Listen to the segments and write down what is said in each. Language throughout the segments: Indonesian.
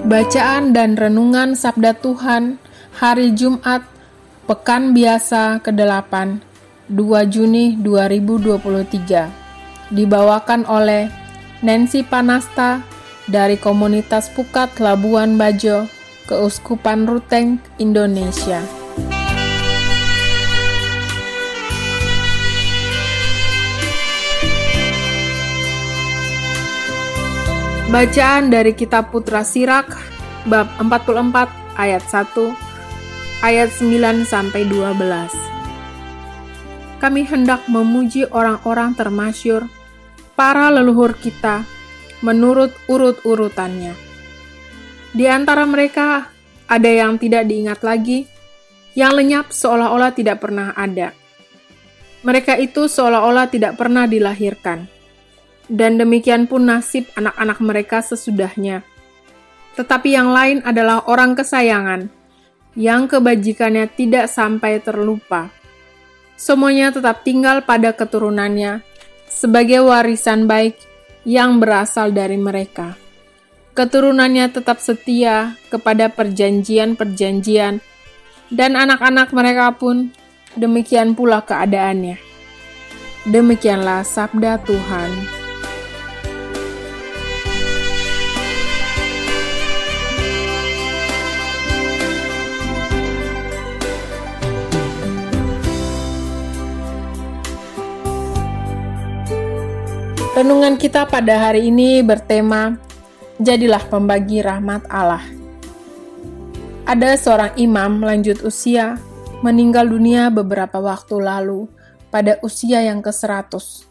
Bacaan dan Renungan Sabda Tuhan Hari Jumat Pekan Biasa ke-8 2 Juni 2023 Dibawakan oleh Nancy Panasta dari Komunitas Pukat Labuan Bajo, Keuskupan Ruteng, Indonesia. Bacaan dari Kitab Putra Sirak, bab 44 ayat 1, ayat 9 sampai 12. Kami hendak memuji orang-orang termasyur, para leluhur kita, menurut urut-urutannya. Di antara mereka ada yang tidak diingat lagi, yang lenyap seolah-olah tidak pernah ada. Mereka itu seolah-olah tidak pernah dilahirkan dan demikian pun nasib anak-anak mereka sesudahnya. Tetapi yang lain adalah orang kesayangan, yang kebajikannya tidak sampai terlupa. Semuanya tetap tinggal pada keturunannya sebagai warisan baik yang berasal dari mereka. Keturunannya tetap setia kepada perjanjian-perjanjian, dan anak-anak mereka pun demikian pula keadaannya. Demikianlah sabda Tuhan. Renungan kita pada hari ini bertema Jadilah pembagi rahmat Allah. Ada seorang imam lanjut usia meninggal dunia beberapa waktu lalu pada usia yang ke-100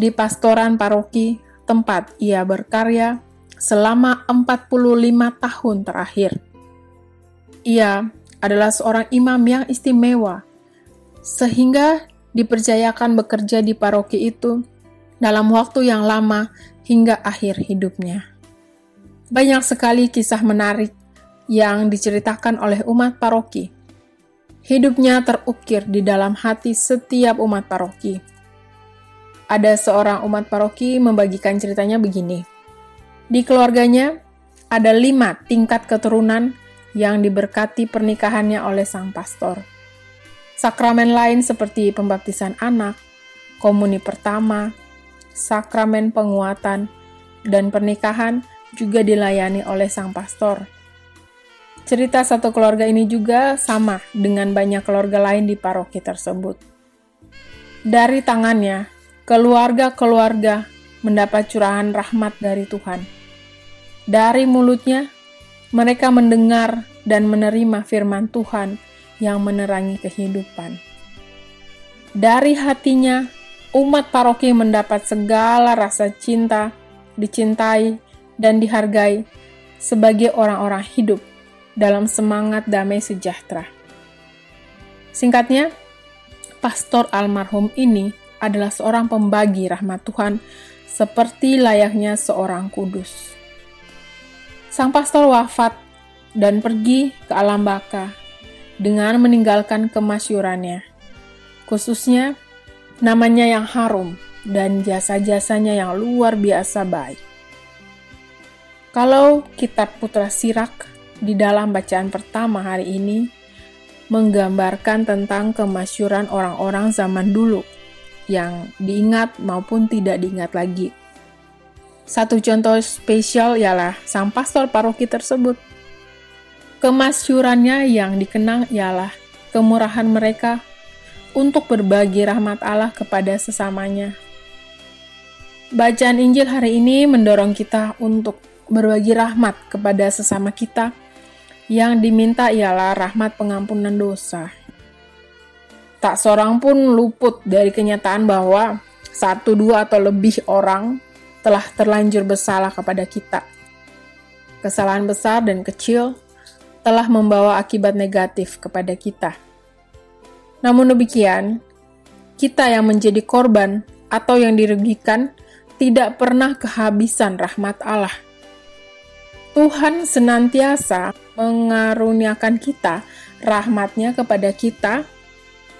di pastoran paroki tempat ia berkarya selama 45 tahun terakhir. Ia adalah seorang imam yang istimewa sehingga dipercayakan bekerja di paroki itu dalam waktu yang lama hingga akhir hidupnya. Banyak sekali kisah menarik yang diceritakan oleh umat paroki. Hidupnya terukir di dalam hati setiap umat paroki. Ada seorang umat paroki membagikan ceritanya begini. Di keluarganya ada lima tingkat keturunan yang diberkati pernikahannya oleh sang pastor. Sakramen lain seperti pembaptisan anak, komuni pertama, sakramen penguatan, dan pernikahan juga dilayani oleh sang pastor. Cerita satu keluarga ini juga sama dengan banyak keluarga lain di paroki tersebut. Dari tangannya, keluarga-keluarga mendapat curahan rahmat dari Tuhan. Dari mulutnya, mereka mendengar dan menerima firman Tuhan yang menerangi kehidupan. Dari hatinya, umat paroki mendapat segala rasa cinta, dicintai, dan dihargai sebagai orang-orang hidup dalam semangat damai sejahtera. Singkatnya, pastor almarhum ini adalah seorang pembagi rahmat Tuhan seperti layaknya seorang kudus. Sang pastor wafat dan pergi ke alam baka dengan meninggalkan kemasyurannya, khususnya namanya yang harum, dan jasa-jasanya yang luar biasa baik. Kalau kitab Putra Sirak di dalam bacaan pertama hari ini menggambarkan tentang kemasyuran orang-orang zaman dulu yang diingat maupun tidak diingat lagi. Satu contoh spesial ialah sang pastor paroki tersebut. Kemasyurannya yang dikenang ialah kemurahan mereka untuk berbagi rahmat Allah kepada sesamanya. Bacaan Injil hari ini mendorong kita untuk berbagi rahmat kepada sesama kita. Yang diminta ialah rahmat pengampunan dosa. Tak seorang pun luput dari kenyataan bahwa satu, dua, atau lebih orang telah terlanjur bersalah kepada kita. Kesalahan besar dan kecil telah membawa akibat negatif kepada kita. Namun demikian, kita yang menjadi korban atau yang dirugikan tidak pernah kehabisan rahmat Allah. Tuhan senantiasa mengaruniakan kita rahmatnya kepada kita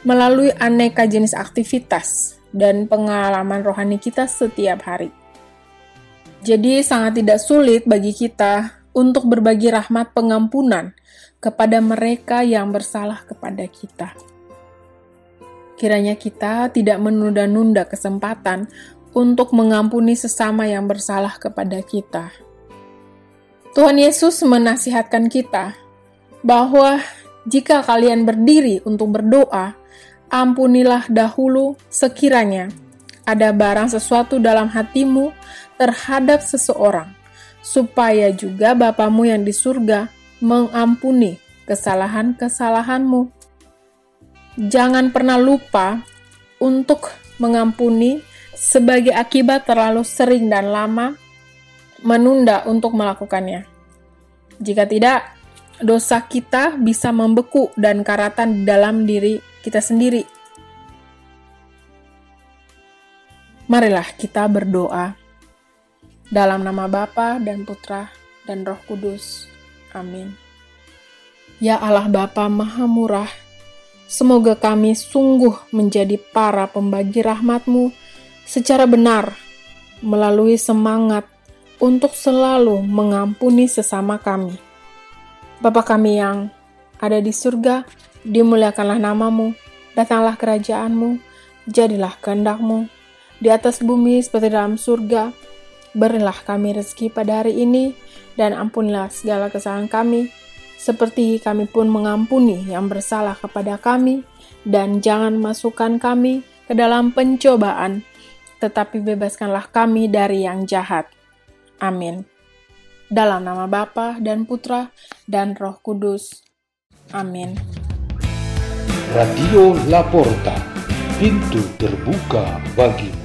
melalui aneka jenis aktivitas dan pengalaman rohani kita setiap hari. Jadi sangat tidak sulit bagi kita untuk berbagi rahmat pengampunan kepada mereka yang bersalah kepada kita. Kiranya kita tidak menunda-nunda kesempatan untuk mengampuni sesama yang bersalah kepada kita. Tuhan Yesus menasihatkan kita bahwa jika kalian berdiri untuk berdoa, ampunilah dahulu sekiranya ada barang sesuatu dalam hatimu terhadap seseorang, supaya juga Bapamu yang di surga mengampuni kesalahan-kesalahanmu. Jangan pernah lupa untuk mengampuni sebagai akibat terlalu sering dan lama menunda untuk melakukannya. Jika tidak, dosa kita bisa membeku dan karatan dalam diri kita sendiri. Marilah kita berdoa. Dalam nama Bapa dan Putra dan Roh Kudus. Amin. Ya Allah Bapa Maha Murah, semoga kami sungguh menjadi para pembagi rahmat-Mu secara benar melalui semangat untuk selalu mengampuni sesama kami. Bapa kami yang ada di surga, dimuliakanlah namamu, datanglah kerajaanmu, jadilah kehendakmu, di atas bumi seperti dalam surga, Berilah kami rezeki pada hari ini, dan ampunilah segala kesalahan kami, seperti kami pun mengampuni yang bersalah kepada kami, dan jangan masukkan kami ke dalam pencobaan, tetapi bebaskanlah kami dari yang jahat. Amin. Dalam nama Bapa dan Putra dan Roh Kudus. Amin. Radio Laporta, pintu terbuka bagimu.